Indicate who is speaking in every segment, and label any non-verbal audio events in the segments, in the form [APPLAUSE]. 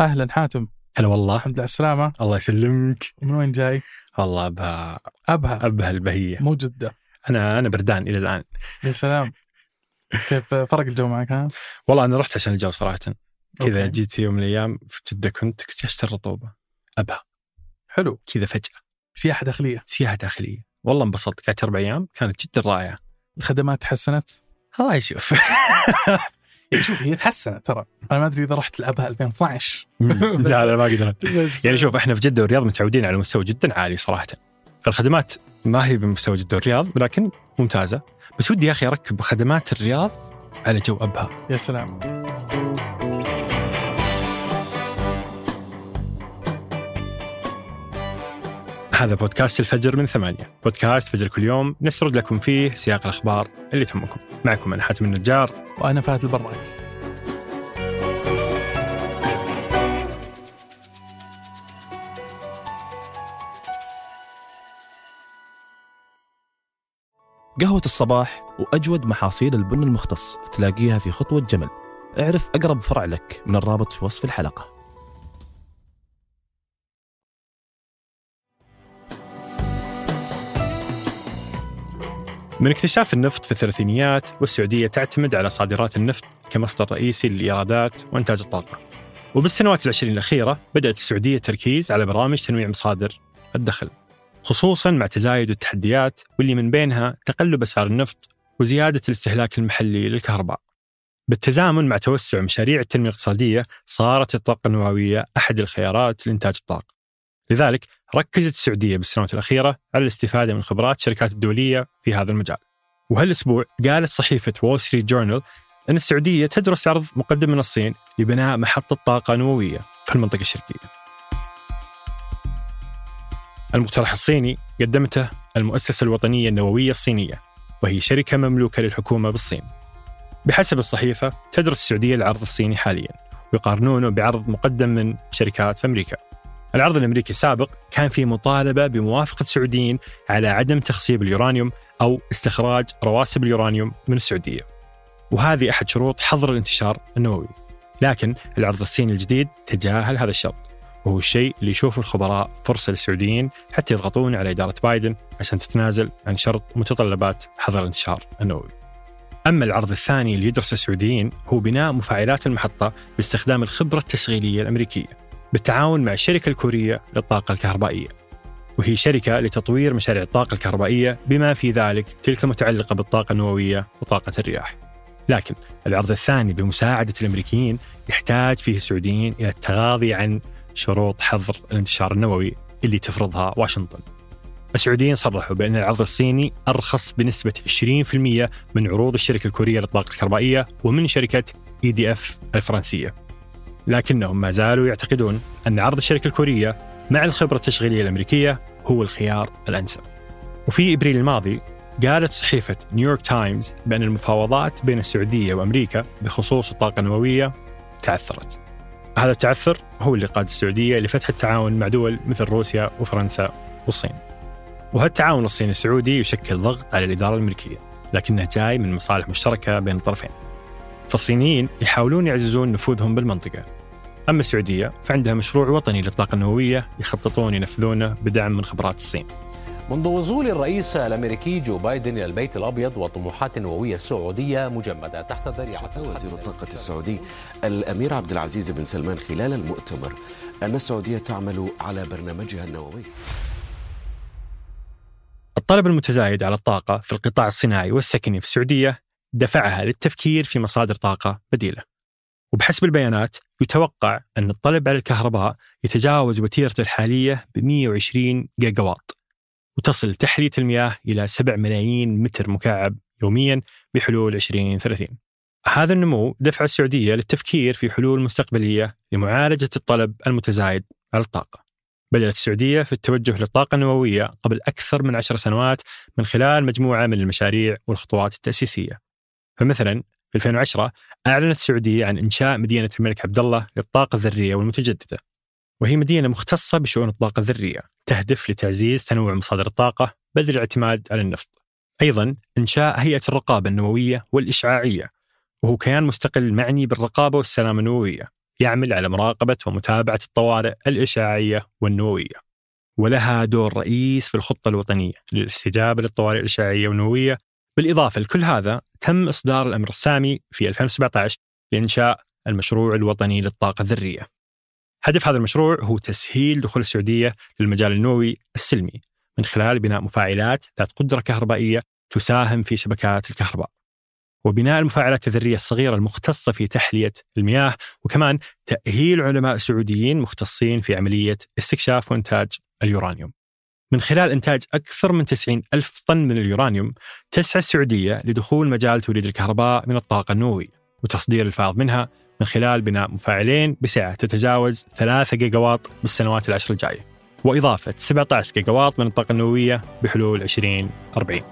Speaker 1: أهلا حاتم.
Speaker 2: هلا والله.
Speaker 1: الحمد لله على السلامة.
Speaker 2: الله يسلمك.
Speaker 1: من وين جاي؟
Speaker 2: والله ابها
Speaker 1: أبها.
Speaker 2: أبها البهية.
Speaker 1: مو جدة.
Speaker 2: أنا أنا بردان إلى الآن.
Speaker 1: يا سلام. كيف فرق الجو معك ها؟
Speaker 2: والله أنا رحت عشان الجو صراحة. كذا. جيت يوم من الأيام في جدة كنت اكتشفت الرطوبه أبها.
Speaker 1: حلو.
Speaker 2: كذا فجأة.
Speaker 1: سياحة داخلية.
Speaker 2: سياحة داخلية. والله انبسطت. قعدت أربع أيام كانت جدا رائعة.
Speaker 1: الخدمات تحسنت؟
Speaker 2: الله يشوف. [LAUGHS]
Speaker 1: شوف هي تحسنت ترى. أنا ما أدري إذا رحت لأبها 2012
Speaker 2: لا [LAUGHS] لا ما قدرت. يعني شوف إحنا في جدة والرياض متعودين على مستوى جدا عالي صراحة. فالخدمات ما هي بمستوى جدة والرياض ولكن ممتازة. بس ودي يا أخي أركب خدمات الرياض على جو أبها.
Speaker 1: يا سلام.
Speaker 2: هذا بودكاست الفجر من ثمانية. بودكاست فجر كل يوم نسرد لكم فيه سياق الأخبار اللي تهمكم. معكم أنا حاتم النجار.
Speaker 1: وأنا فهد البراك.
Speaker 3: قهوة الصباح وأجود محاصيل البن المختص تلاقيها في خطوة جمل. اعرف أقرب فرع لك من الرابط في وصف الحلقة.
Speaker 2: من اكتشاف النفط في الثلاثينيات والسعودية تعتمد على صادرات النفط كمصدر رئيسي للإيرادات وإنتاج الطاقة. وبالسنوات العشرين الأخيرة بدأت السعودية التركيز على برامج تنويع مصادر الدخل خصوصا مع تزايد التحديات واللي من بينها تقلب أسعار النفط وزيادة الاستهلاك المحلي للكهرباء. بالتزامن مع توسع مشاريع التنمية الاقتصادية صارت الطاقة النووية أحد الخيارات لإنتاج الطاقة. لذلك ركزت السعودية بالسنوات الأخيرة على الاستفادة من خبرات الشركات الدولية في هذا المجال. وهالأسبوع قالت صحيفة وول ستريت جورنال أن السعودية تدرس عرض مقدم من الصين لبناء محطة طاقة نووية في المنطقة الشرقية. المقترح الصيني قدمته المؤسسة الوطنية النووية الصينية وهي شركة مملوكة للحكومة بالصين. بحسب الصحيفة تدرس السعودية العرض الصيني حاليا ويقارنونه بعرض مقدم من شركات في أمريكا. العرض الأمريكي السابق كان فيه مطالبة بموافقة السعوديين على عدم تخصيب اليورانيوم أو استخراج رواسب اليورانيوم من السعودية. وهذه أحد شروط حظر الانتشار النووي. لكن العرض الصيني الجديد تجاهل هذا الشرط وهو الشيء اللي يشوفه الخبراء فرصة للسعوديين حتى يضغطون على إدارة بايدن عشان تتنازل عن شرط متطلبات حظر الانتشار النووي. أما العرض الثاني اللي يدرسه السعوديين هو بناء مفاعلات المحطة باستخدام الخبرة التشغيلية الأمريكية. بالتعاون مع الشركة الكورية للطاقة الكهربائية. وهي شركة لتطوير مشاريع الطاقة الكهربائية بما في ذلك تلك المتعلقة بالطاقة النووية وطاقة الرياح. لكن العرض الثاني بمساعدة الأمريكيين يحتاج فيه السعوديين إلى التغاضي عن شروط حظر الانتشار النووي اللي تفرضها واشنطن. السعوديين صرحوا بأن العرض الصيني أرخص بنسبة 20% من عروض الشركة الكورية للطاقة الكهربائية ومن شركة EDF الفرنسية. لكنهم ما زالوا يعتقدون أن عرض الشركة الكورية مع الخبرة التشغيلية الأمريكية هو الخيار الأنسب. وفي إبريل الماضي قالت صحيفة نيويورك تايمز بأن المفاوضات بين السعودية وأمريكا بخصوص الطاقة النووية تعثرت هذا التعثر هو اللي قاد السعودية لفتح التعاون مع دول مثل روسيا وفرنسا والصين. وهالتعاون الصيني السعودي يشكل ضغط على الإدارة الأمريكية لكنه جاي من مصالح مشتركة بين الطرفين. فالصينيين يحاولون يعززون نفوذهم بالمنطقة أما السعودية فعندها مشروع وطني للطاقة النووية يخططون ينفذونه بدعم من خبرات الصين.
Speaker 4: منذ وصول الرئيس الأمريكي جو بايدن إلى البيت الأبيض وطموحات النوويه السعوديه مجمدة تحت ذريعة
Speaker 5: وزير الطاقة السعودي الأمير عبد العزيز بن سلمان خلال المؤتمر أن السعودية تعمل على برنامجها النووي.
Speaker 2: الطلب المتزايد على الطاقة في القطاع الصناعي والسكني في السعودية دفعها للتفكير في مصادر طاقة بديلة. وبحسب البيانات يتوقع أن الطلب على الكهرباء يتجاوز وتيرته الحالية ب 120 جيجا واط وتصل تحلية المياه إلى 7 ملايين متر مكعب يوميا بحلول 2030 هذا النمو دفع السعودية للتفكير في حلول مستقبلية لمعالجة الطلب المتزايد على الطاقة. بدأت السعودية في التوجه للطاقة النووية قبل أكثر من عشر سنوات من خلال مجموعة من المشاريع والخطوات التأسيسية. فمثلا في 2010 أعلنت السعودية عن إنشاء مدينة الملك عبد الله للطاقة الذرية والمتجددة. وهي مدينة مختصة بشؤون الطاقة الذرية تهدف لتعزيز تنوع مصادر الطاقة بدل الاعتماد على النفط. أيضا إنشاء هيئة الرقابة النووية والإشعاعية وهو كيان مستقل معني بالرقابة والسلامة النووية يعمل على مراقبة ومتابعة الطوارئ الإشعاعية والنووية. ولها دور رئيس في الخطة الوطنية للاستجابة للطوارئ الإشعاعية والنووية بالإضافة لكل هذا تم إصدار الأمر السامي في 2017 لإنشاء المشروع الوطني للطاقة الذرية. هدف هذا المشروع هو تسهيل دخول السعودية للمجال النووي السلمي من خلال بناء مفاعلات ذات قدرة كهربائية تساهم في شبكات الكهرباء. وبناء المفاعلات الذرية الصغيرة المختصة في تحلية المياه وكمان تأهيل علماء سعوديين مختصين في عملية استكشاف وإنتاج اليورانيوم. من خلال إنتاج أكثر من 90 ألف طن من اليورانيوم تسعى السعودية لدخول مجال توليد الكهرباء من الطاقة النووية وتصدير الفائض منها من خلال بناء مفاعلين بسعة تتجاوز 3 جيجا واط بالسنوات العشر الجاية وإضافة 17 جيجا واط من الطاقة النووية بحلول 2040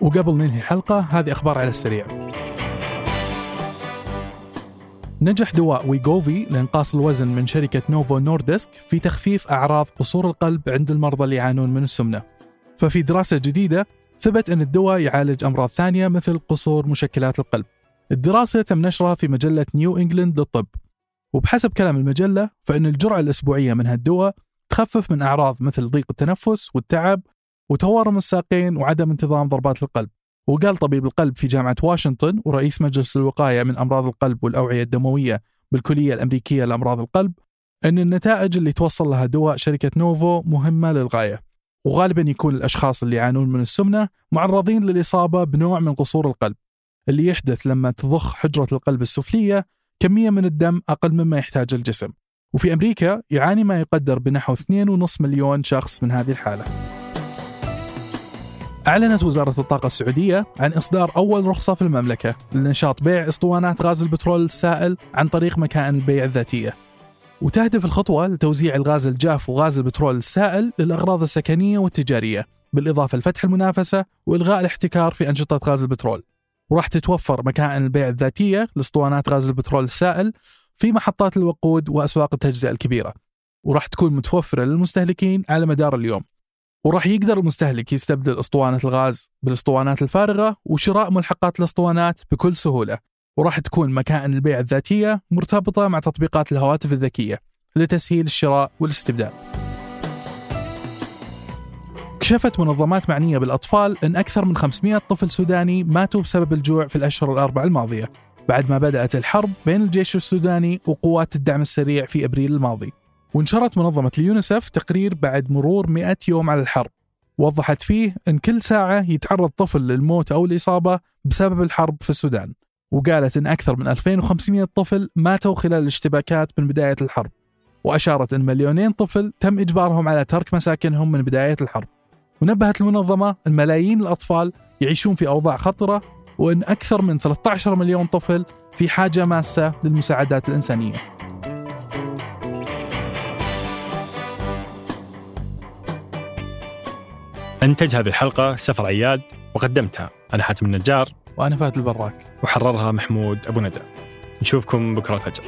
Speaker 1: وقبل ننهي الحلقة هذه أخبار على السريع. نجح دواء ويغوفي لإنقاص الوزن من شركة نوفو نوردسك في تخفيف أعراض قصور القلب عند المرضى اللي يعانون من السمنة. ففي دراسة جديدة ثبت أن الدواء يعالج أمراض ثانية مثل قصور مشكلات القلب. الدراسة تم نشرها في مجلة نيو إنجلند للطب. وبحسب كلام المجلة فإن الجرعة الأسبوعية من هالدواء تخفف من أعراض مثل ضيق التنفس والتعب وتورم الساقين وعدم انتظام ضربات القلب. وقال طبيب القلب في جامعة واشنطن ورئيس مجلس الوقاية من أمراض القلب والأوعية الدموية بالكلية الأمريكية لأمراض القلب أن النتائج اللي توصل لها دواء شركة نوفو مهمة للغاية وغالبا يكون الأشخاص اللي يعانون من السمنة معرضين للإصابة بنوع من قصور القلب اللي يحدث لما تضخ حجرة القلب السفلية كمية من الدم أقل مما يحتاج الجسم. وفي أمريكا يعاني ما يقدر بنحو 2.5 مليون شخص من هذه الحالة. أعلنت وزارة الطاقة السعودية عن إصدار أول رخصة في المملكة لنشاط بيع أسطوانات غاز البترول السائل عن طريق مكائن البيع الذاتية. وتهدف الخطوة لتوزيع الغاز الجاف وغاز البترول السائل للأغراض السكنية والتجارية بالإضافة لفتح المنافسة وإلغاء الاحتكار في أنشطة غاز البترول. وراح تتوفر مكائن البيع الذاتية لأسطوانات غاز البترول السائل في محطات الوقود وأسواق التجزئة الكبيرة. وراح تكون متوفرة للمستهلكين على مدار اليوم. وراح يقدر المستهلك يستبدل أسطوانة الغاز بالأسطوانات الفارغة وشراء ملحقات الأسطوانات بكل سهولة. وراح تكون مكائن البيع الذاتية مرتبطة مع تطبيقات الهواتف الذكية لتسهيل الشراء والاستبدال. كشفت منظمات معنية بالأطفال أن أكثر من 500 طفل سوداني ماتوا بسبب الجوع في الأشهر الأربع الماضية بعد ما بدأت الحرب بين الجيش السوداني وقوات الدعم السريع في أبريل الماضي. ونشرت منظمة اليونيسف تقرير بعد مرور 100 يوم على الحرب. وضحت فيه أن كل ساعة يتعرض طفل للموت أو الإصابة بسبب الحرب في السودان. وقالت أن أكثر من 2500 طفل ماتوا خلال الاشتباكات من بداية الحرب. وأشارت أن مليونين طفل تم إجبارهم على ترك مساكنهم من بداية الحرب. ونبهت المنظمة أن ملايين الأطفال يعيشون في أوضاع خطرة وأن أكثر من 13 مليون طفل في حاجة ماسة للمساعدات الإنسانية.
Speaker 2: أنتج هذه الحلقة سفر عياد وقدمتها. أنا حاتم النجار
Speaker 1: وأنا فهد البراك.
Speaker 2: وحررها محمود أبو ندى. نشوفكم بكرة الفجر.